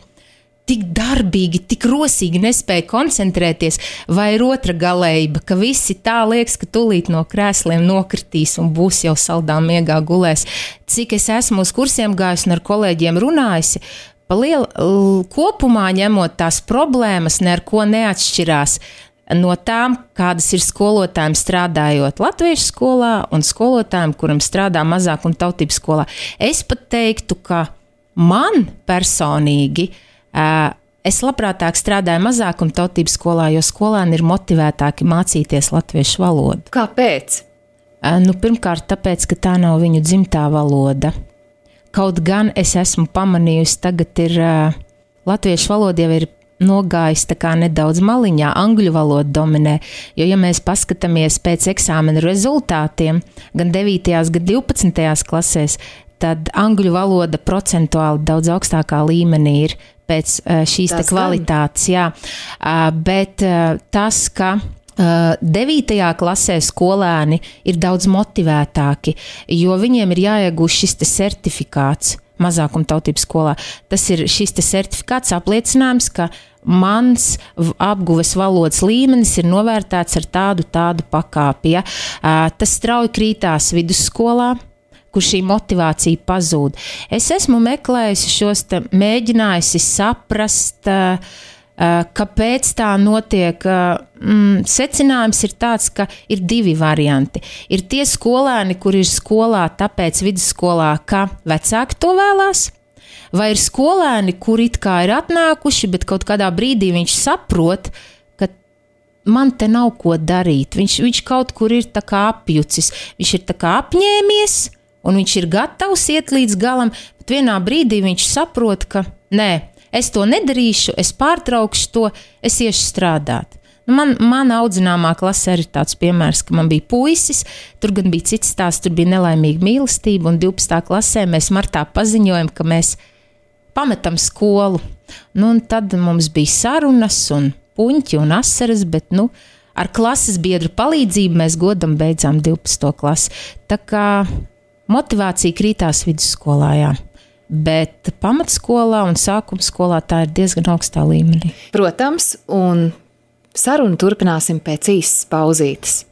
Tik darbīgi, tik rosīgi nespēja koncentrēties, vai ir otra galējība, ka visi tā liekas, ka tūlīt no krēsliem nokritīs un būs jau saldā miegā gulēs. Cik es esmu uz kursiem gājusi un ar kolēģiem runājusi, pa lielu l- kopumā ņemot tās problēmas, ne ar ko neatšķirās no tām, kādas ir skolotājiem strādājot Latviešu skolā un skolotājiem, kuram strādā mazākuma tautības skolā. Es pat teiktu, ka man personīgi. ā, Es labprātāk strādāju mazākuma tautības skolā, jo skolēni ir motivētāki mācīties latviešu valodu. Kāpēc? Nu, pirmkārt, tāpēc, ka tā nav viņu dzimtā valoda. Kaut gan es esmu pamanījusi, tagad ir latviešu valoda jau ir nogājis nedaudz maliņā, angļu valoda dominē. Jo, ja mēs paskatāmies pēc eksāmena rezultātiem, gan 9. gan 12. klasēs, tad angļu valoda procentuāli daudz augstākā līmenī ir pēc ā, šīs te Tas gan. kvalitātes. Jā. Ā, Bet ā, tas, ka Devītajā klasē skolēni ir daudz motivētāki, jo viņiem ir jāiegūst šis te certifikāts mazākumtautības skolā. Tas ir šis te certifikāts apliecinājums, ka mans apguves valodas līmenis ir novērtēts ar tādu, tādu pakāpi. Ja? Tas strauji krītās vidusskolā kur šī motivācija pazūd. Es esmu meklējusi šos, te, mēģinājusi saprast, uh, uh, kāpēc tā notiek. Uh, mm, secinājums ir tāds, ka ir divi varianti. Ir tie skolēni, kur ir skolā, tāpēc vidusskolā, ka vecāki to vēlās. Vai ir skolēni, kuri it kā ir atnākuši, bet kaut kādā brīdī viņš saprot, man te nav ko darīt. Viņš, viņš kaut kur ir apjucis, viņš ir apņēmies, un viņš ir gatavs iet līdz galam, bet vienā brīdī viņš saprot, ka nē, es to nedarīšu, es pārtraukšu to, es iešu strādāt. Nu, Man, mana audzināmā klasē ir tāds piemērs, ka man bija puisis, tur gan bija cits stāsts, tur bija nelaimīga mīlestība, un 12. klasē mēs martā paziņojam, ka mēs pametam skolu. Nu, tad mums bija sarunas, un puņķi un asaras, bet nu, ar klases biedru palīdzību mēs godam beidzām 12. klasi. Tā kā motivācija krītās vidusskolā. Jā. Bet pamatskolā un sākuma skolā tā ir diezgan augstā līmenī. Protams, un sarunu turpināsim pēc īsas pauzītes.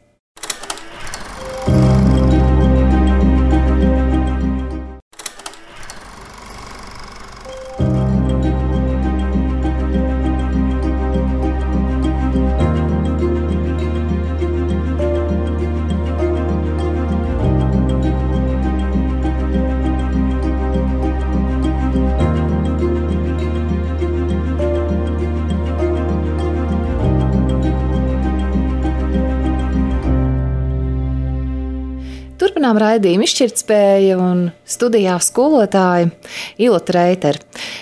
Turpinām raidījumu izšķirtspēja un studijā skolotāja Ilota Reitera.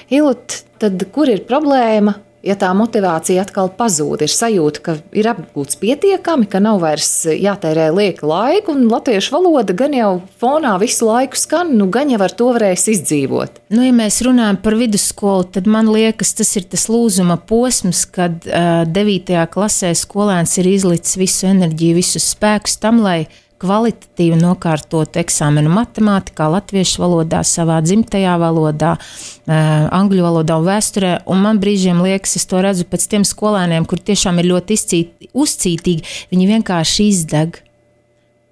Ilot, tad kur ir problēma, ja tā motivācija atkal pazūd? Ir sajūta, ka ir apgūts pietiekami, ka nav vairs jātērē lieka laika, un latviešu valoda gan jau fonā visu laiku skan, nu gan jau ar to varēs izdzīvot. Nu, ja mēs runājam par vidusskolu, tad man liekas, tas ir tas lūzuma posms, kad uh, 9. klasē skolēns ir izlicis visu enerģiju, visus spēkus tam, lai kvalitatīvi nokārtot eksāmenu matemātikā, latviešu valodā, savā dzimtajā valodā, uh, angļu valodā un vēsturē. Un man brīžiem liekas, es to redzu pēc tiem skolēniem, kur tiešām ir ļoti izcīt, uzcītīgi, viņi vienkārši izdeg.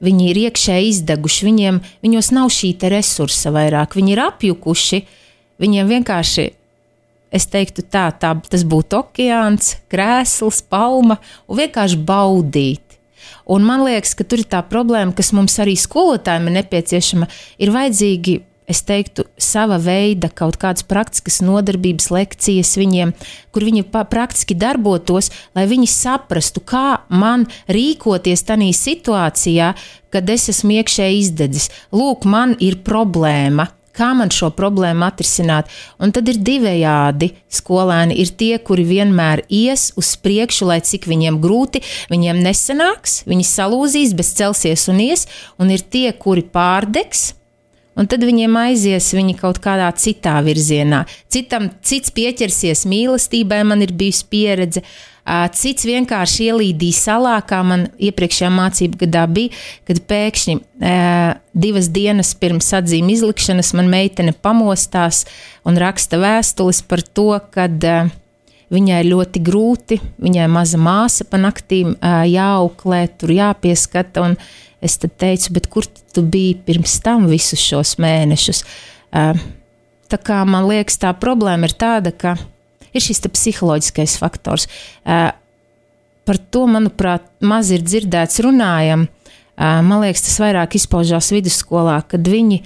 Viņi ir iekšēji izdeguši, viņiem viņos nav šī resursa vairāk, viņi ir apjukuši, viņiem vienkārši, es teiktu tā, tā tas būtu okeāns, krēsls, palma, un vienkārši baudīt. Un man liekas, ka tur ir tā problēma, kas mums arī skolotājiem ir nepieciešama, ir vajadzīgi es teiktu, sava veida kaut kādas praktiskas nodarbības lekcijas viņiem, kur viņi praktiski darbotos, lai viņi saprastu, kā man rīkoties tajā situācijā, kad es esmu iekšēji izdedzis. Lūk, man ir problēma. Kā man šo problēmu atrisināt? Un tad ir divējādi skolēni. Ir tie, kuri vienmēr ies uz priekšu, lai cik viņiem grūti, viņiem nesanāks, viņi salūzīs, bet celsies un ies. Un ir tie, kuri pārdegs, un tad viņiem aizies viņi kaut kādā citā virzienā. Citam cits pieķersies mīlestībai, man ir bijusi pieredze. Cits vienkārši ielīdīja salā, kā man iepriekšējā mācību gadā bija, kad pēkšņi divas dienas pirms atzīmes izlikšanas man meitene pamostās un raksta vēstules par to, kad viņai ļoti grūti, viņai maza māsa pa naktīm jāauklē, tur jāpieskata. Es teicu, bet kur tu biji pirms tam visus šos mēnešus? Tā kā man liekas, tā problēma ir tāda, ka ir šis psiholoģiskais faktors. Par to, manuprāt, maz ir dzirdēts runājam. Man liekas, tas vairāk izpaužās vidusskolā, kad viņi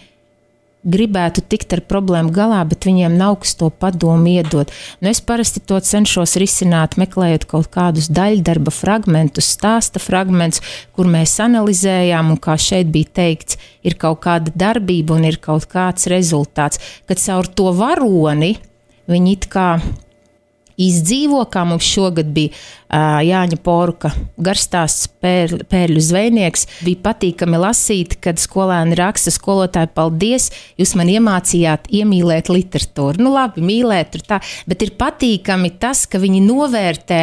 gribētu tikt ar problēmu galā, bet viņiem nav kas to padomu iedot. Nu, es parasti to cenšos risināt, meklējot kaut kādus daļdarba fragmentus, stāsta fragmentus, kur mēs analizējām, un kā šeit bija teikts, ir kaut kāda darbība un ir kaut kāds rezultāts, kad caur to varoni viņi it kā izdzīvo, kā mums šogad bija uh, Jāņa Poruka garstāsts pēr, pērļu zvejnieks. Bija patīkami lasīt, kad skolēni raksta skolotāji, paldies, jūs man iemācījāt iemīlēt literatūru. Nu labi, mīlēt tur tā, bet ir patīkami tas, ka viņi novērtē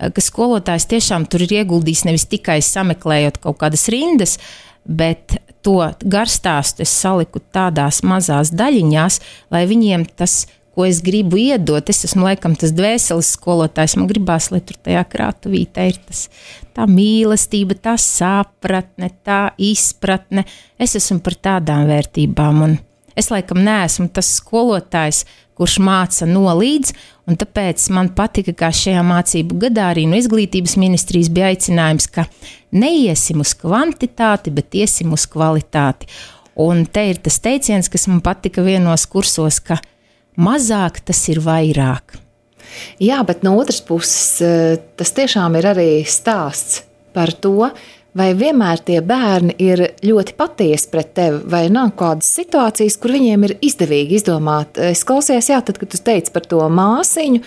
ka skolotājs tiešām tur ir ieguldījis nevis tikai sameklējot kaut kādas rindas, bet to garstāstu es saliku tādās mazās daļiņās, lai viņiem tas ko es gribu iedot. Es esmu laikam tas dvēseles skolotājs. Man gribās, lai tur tajā krātuvītē ir tas, tā mīlestība, tā sapratne, tā izpratne. Es esmu par tādām vērtībām. Un es laikam neesmu tas skolotājs, kurš māca nolīdz, un tāpēc man patika, kā šajā mācību gadā arī no izglītības ministrijas bija aicinājums, ka neiesim uz kvantitāti, bet iesim uz kvalitāti. Un te ir tas teiciens, kas man patika vienos kursos, ka mazāk tas ir vairāk. Jā, bet no otras puses, eh, tas tiešām ir arī stāsts par to, vai vienmēr tie bērni ir ļoti patiesi pret tevi, vai nav kādas situācijas, kur viņiem ir izdevīgi izdomāt. Es klausījos, jā, tad, kad tu teici par to māsiņu,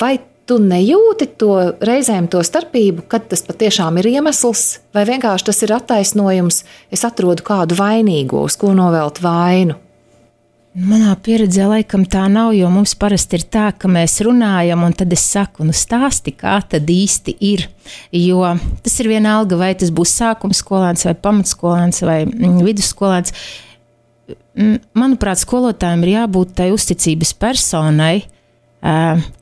vai tu nejūti to reizēm to starpību, kad tas patiešām ir iemesls, vai vienkārši tas ir attaisnojums, es atrodu kādu vainīgo, uz ko novelt vainu. Manā pieredzē laikam tā nav, jo mums parasti ir tā, ka mēs runājam, un tad es saku, nu stāsti, kā tad īsti ir. Jo tas ir vienalga, vai tas būs sākuma skolēns, vai pamatskolēns, vai mm, vidusskolēns. Manuprāt, skolotājiem ir jābūt tai uzticības personai,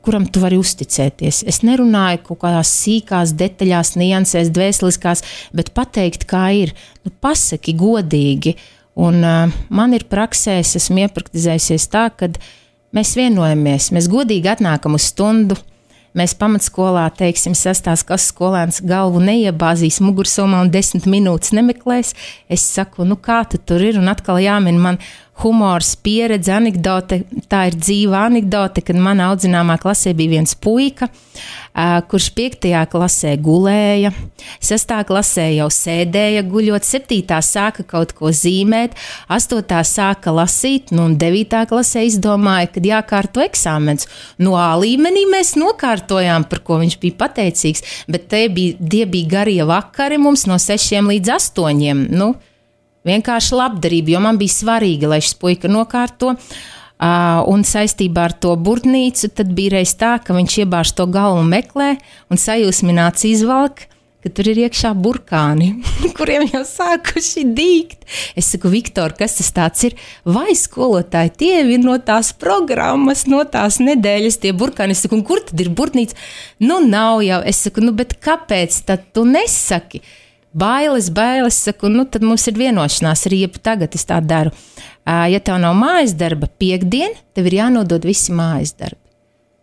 kuram tu vari uzticēties. Es nerunāju kaut kādās sīkās detaļās, niansēs, dvēseliskās, bet pateikt, kā ir. Nu, pasaki godīgi. Uh, Un uh, man ir praksē, es esmu iepraktizējusies tā, ka mēs vienojamies, mēs godīgi atnākam uz stundu. Mēs pamatskolā, teiksim, sastās, kas skolēns galvu neiebāzīs mugursomā un desmit minūtes nemeklēs. Es saku, nu kā tu tur ir, un atkal jāmin man humors, pieredze, anekdote. Tā ir dzīva anekdote, kad manā audzināmā klasē bija viens puika, kurš 5. klasē gulēja, 6. klasē jau sēdēja guļot, 7. sāka kaut ko zīmēt, 8. sāka lasīt, nu, un 9. klasē izdomāja, kad jākārto eksāmens. No A līmenī mēs nokārtojām, par ko viņš bija pateicīgs, bet te bija, tie bija garie vakari mums no 6 līdz 8. Nu, vienkārši labdarība, jo man bija svarīgi, lai šis puika nokārto. Uh, un saistībā ar to burtnīcu bija reiz tā, ka viņš iebāž to galvu meklē un sajūsmināts izvalk, ka tur ir iekšā burkāni, kuriem jau sākuši dīgt. Es saku, Viktor, kas tas tāds ir? Vai skolotāji tie ir no tās programmas, no tās nedēļas, tie burkāni? Es saku, kur tad ir burtnīca? Nu, nav jau. Es saku, nu, bet kāpēc tad tu nesaki? Bailes, bailes, saku, nu tad mums ir vienošanās, arī ja tagad es tā daru. Ja tev nav mājas darba piekdien, tev ir jānodod visi mājas darbi.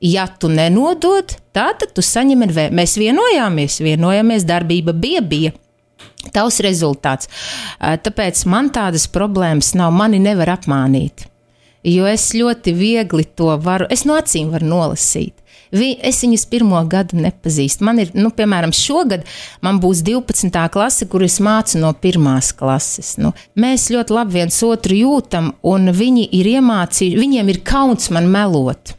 Ja tu nenodod, tā, tad tu saņem NV. Mēs vienojāmies, vienojāmies, darbība bija, bija. Tavs rezultāts. Tāpēc man tādas problēmas nav, mani nevar apmānīt. Jo es ļoti viegli to varu, es no acīm varu nolasīt. Vi, es viņus pirmo gadu nepazīstu. Man ir, nu, piemēram, šogad man būs 12. klase, kur es mācu no pirmās klases. Nu, mēs ļoti labi viens otru jūtam, un viņi ir iemācījuši, viņiem ir kauns man melot.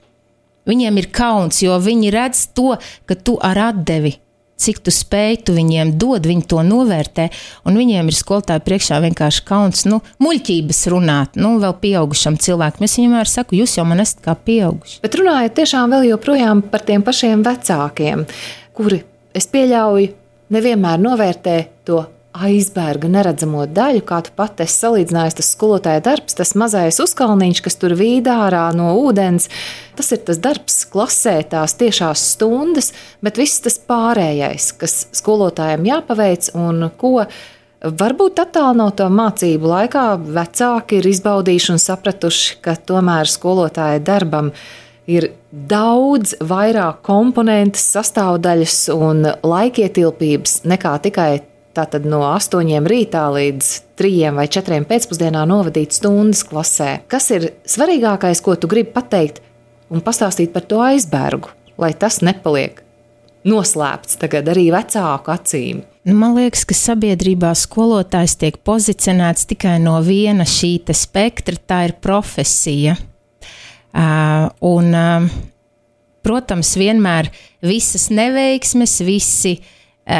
Viņiem ir kauns, jo viņi redz to, ka tu ar atdevi cik tu spēj, tu viņiem dod, viņi to novērtē, un viņiem ir skolotāji priekšā vienkārši kauns, nu, muļķības runāt, nu, vēl pieaugušam cilvēkam. Es viņam vienmēr saku, jūs jau man esat kā pieauguši. Bet runājot tiešām vēl joprojām par tiem pašiem vecākiem, kuri, es pieļauju, nevienmēr novērtē to aizbērga neredzamo daļu, kā tu pati esi salīdzinājis, tas skolotāja darbs, tas mazais uzkalniņš, kas tur vīd ārā no ūdens. Tas ir tas darbs klasē, tās tiešās stundas, bet viss tas pārējais, kas skolotājiem jāpaveic un ko. Varbūt attālināto mācību laikā vecāki ir izbaudījuši un sapratuši, ka tomēr skolotāja darbam ir daudz vairāk komponentes, sastāvdaļas un laikietilpības nekā tikai Tātad no 8 rītā līdz 3 vai 4 pēcpusdienā novadīt stundas klasē. Kas ir svarīgākais, ko tu gribi pateikt un pastāstīt par to aizbērgu, lai tas nepaliek noslēpts tagad arī vecāku acīm? Nu, man liekas, ka sabiedrībā skolotājs tiek pozicionēts tikai no viena šī spektra, tā ir profesija. Uh, un, uh, protams, vienmēr visas neveiksmes, visi uh,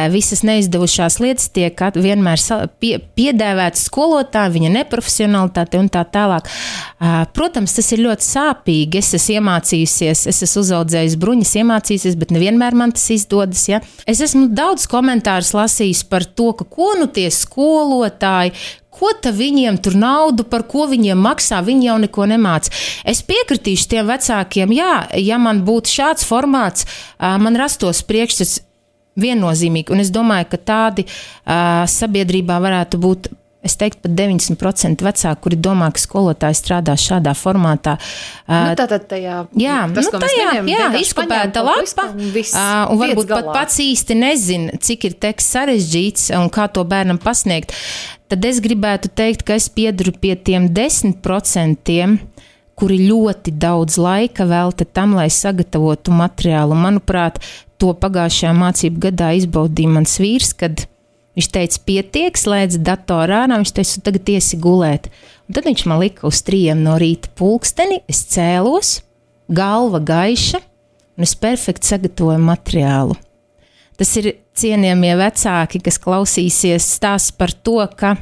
visas neizdevušās lietas tiek vienmēr pie, piedēvētas skolotājai, viņa neprofesionalitāte un tā tālāk. Eh, protams, tas ir ļoti sāpīgi. Es esmu iemācījusies, es esmu uzaudzējis bruņas, iemācījusies, bet nevienmēr man tas izdodas. Ja? Es esmu daudz komentārus lasījis par to, ka ko nu tie skolotāji, ko viņiem tur naudu, par ko viņiem maksā, viņi jau neko nemāca. Es piekritīšu tiem vecākiem, jā, ja man būtu šāds formāts, eh, man rastos priekšstats viennozīmīgi. Un es domāju, ka tādi uh, sabiedrībā varētu būt. Es teiktu, pat 90% vecāki, kuri domā, ka skolotāji strādā šādā formātā. Nu, tātad tajā, jā, tas, nu, tajā, minējam, jā izkopēta lapa. Un, uh, un varbūt pat pats īsti nezina, cik ir teksts sarežģīts un kā to bērnam pasniegt. Tad es gribētu teikt, ka es piedaru pie tiem 10% kuri ļoti daudz laika velta tam, lai sagatavotu materiālu. Manuprāt, to pagājušajā mācību gadā izbaudīja mans vīrs, kad viņš teica, pietiek, slēdz datorā, viņš teica, tagad iesi gulēt. Un tad viņš man lika uz trījiem no rīta pulksteni, es cēlos, galva gaiša, un es perfekti sagatavoju materiālu. Tas ir cienījamie vecāki, kas klausīsies stāst par to, ka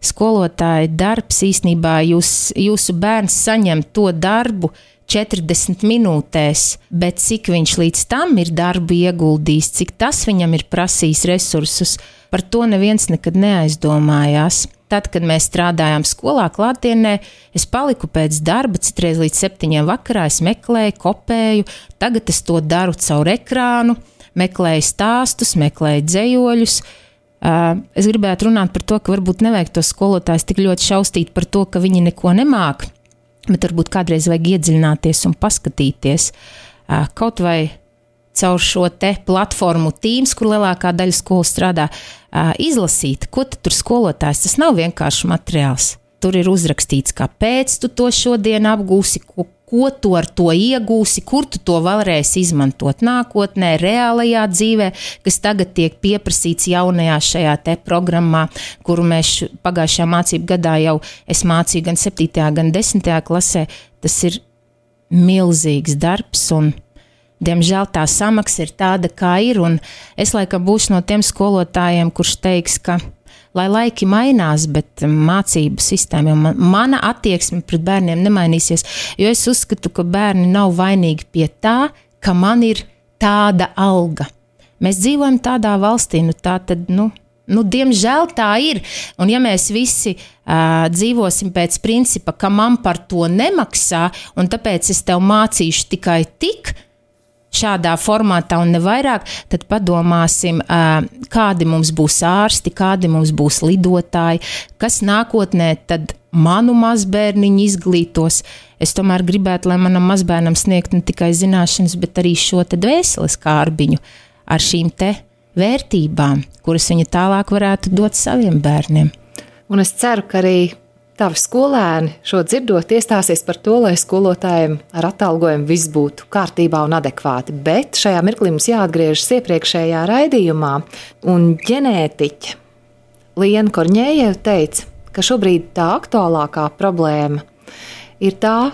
skolotāja darbs īsnībā jūs, jūsu bērns saņem to darbu, 40 minūtēs, bet cik viņš līdz tam ir darbu ieguldījis, cik tas viņam ir prasījis resursus, par to neviens nekad neaizdomājās. Tad, kad mēs strādājām skolā, klātienē, es paliku pēc darba, citreiz līdz septiņiem vakarā. Es meklēju, kopēju, tagad es to daru caur ekrānu, meklēju stāstus, meklēju dzējoļus. Es gribētu runāt par to, ka varbūt nevajag tos skolotājus tik ļoti šausmīt par to, ka viņi neko nemāķi bet varbūt kādreiz vajag iedziļināties un paskatīties kaut vai caur šo te platformu Teams, kur lielākā daļa skolu strādā, izlasīt, ko tur skolotājs. Tas nav vienkārši materiāls. Tur ir uzrakstīts, kāpēc tu to šodien apgūsi, ko, ko tu ar to iegūsi, kur tu to varēsi izmantot nākotnē, reālajā dzīvē, kas tagad tiek pieprasīts jaunajā šajā te programmā, kuru mēs pagājušajā mācību gadā jau es mācīju gan 7. gan 10. klasē. Tas ir milzīgs darbs un Diemžēl tā samaksa ir tāda, kā ir. Es laikam būšu no tiem skolotājiem, kurš teiks, ka lai laiki mainās, bet mācību sistēma, man, mana attieksme pret bērniem nemainīsies. Jo es uzskatu, ka bērni nav vainīgi pie tā, ka man ir tāda alga. Mēs dzīvojam tādā valstī, nu tā tad, nu, Nu, diemžēl tā ir. Un, ja mēs visi uh, dzīvosim pēc principa, ka man par to nemaksā, un tāpēc es tev mācīšu tikai tik, uh, šādā formātā un ne vairāk, tad padomāsim, kādi mums būs ārsti, kādi mums būs lidotāji, kas nākotnē tad manu mazbērniņu izglītos. Es tomēr gribētu, lai manam mazbērnam sniegt ne tikai zināšanas, bet arī šo dvēseles kārbiņu ar šīm te vērtībām, kuras viņa tālāk varētu dot saviem bērniem. Un es ceru, ka arī Tavi skolēni šo dzirdot, iestāsies par to, lai skolotājiem ar atalgojumu viss būtu kārtībā un adekvāti. Bet šajā mirklī mums jāatgriežas iepriekšējā raidījumā, un ģenētiķe Liena Korņēja teica, ka šobrīd tā aktuālākā problēma ir tā,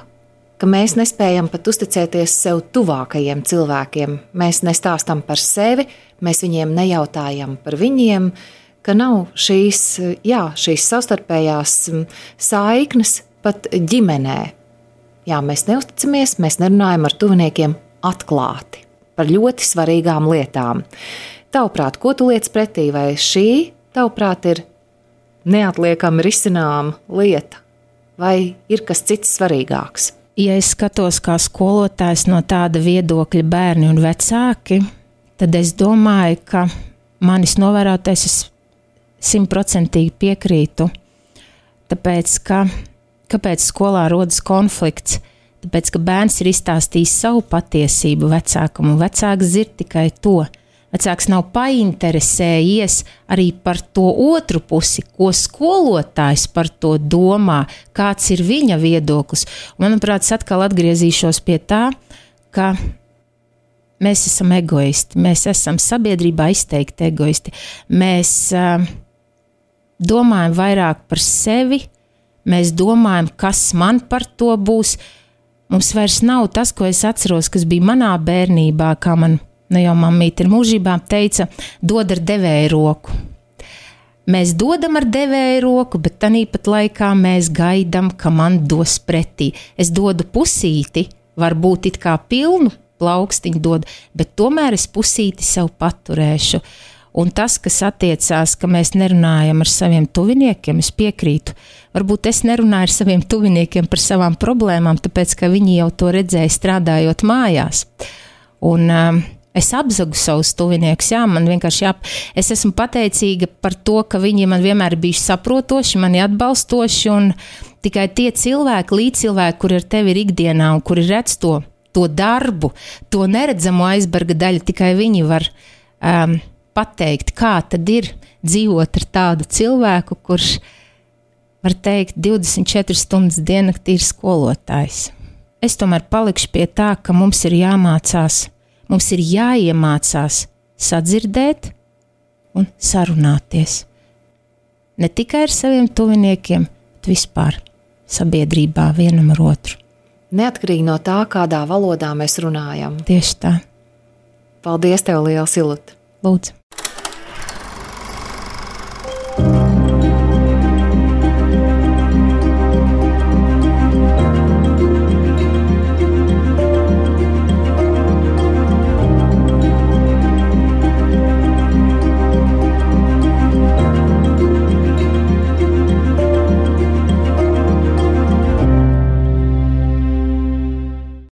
ka mēs nespējam pat uzticēties sev tuvākajiem cilvēkiem. Mēs nestāstam par sevi, mēs viņiem nejautājam par viņiem, ka nav šīs, jā, šīs savstarpējās saiknes pat ģimenē. Jā, mēs neusticamies, mēs nerunājam ar tuviniekiem atklāti par ļoti svarīgām lietām. Tavuprāt, ko tu liec pretī, vai šī, tavuprāt, ir neatliekami risināma lieta, vai ir kas cits svarīgāks? Ja es skatos kā skolotājs no tāda viedokļa, bērni un vecāki, tad es domāju, ka manis novērotais es simtprocentīgi piekrītu. Tāpēc, ka, kāpēc skolā rodas konflikts? Tāpēc, ka bērns ir izstāstījis savu patiesību vecākam, un vecāks dzird tikai to. Vecāks nav painteresējies arī par to otru pusi, ko skolotājs par to domā, kāds ir viņa viedoklis. Manuprāt, es atkal atgriezīšos pie tā, ka mēs esam egoisti. Mēs esam sabiedrībā izteikti egoisti. Mēs uh, domājam vairāk par sevi, mēs domājam, kas man par to būs. Mums vairs nav tas, ko es atceros, kas bija manā bērnībā, kā man nu jau mammīte ir mūžībā teica, dod ar devēju roku. Mēs dodam ar devēju roku, bet tāpat laikā mēs gaidām, ka man dos pretī. Es dodu pusīti, varbūt it kā pilnu plaukstiņu dod, bet tomēr es pusīti sev paturēšu. Un tas, kas attiecās, ka mēs nerunājam ar saviem tuviniekiem, es piekrītu. Varbūt es nerunāju ar saviem tuviniekiem par savām problēmām, tāpēc ka viņi jau to redzēja strādājot mājās. Un, uh, Es apzagu savus tuviniekus, jā, man vienkārši jā. Es esmu pateicīga par to, ka viņi man vienmēr ir bijuši saprotoši, mani atbalstoši, un tikai tie cilvēki, līdzcilvēki, kur ar tevi ir ikdienā un kuri redz to, to darbu, to neredzamo aizberga daļu, tikai viņi var um, pateikt, kā tad ir dzīvot ar tādu cilvēku, kurš var teikt 24 stundas diennaktī ir skolotājs. Es tomēr palikšu pie tā, ka mums ir jāmācās, mums ir jāiemācās sadzirdēt un sarunāties. Ne tikai ar saviem tuviniekiem, bet vispār sabiedrībā vienam ar otru. Neatkarīgi no tā, kādā valodā mēs runājam. Tieši tā. Paldies, tev liels, Ilut! vote.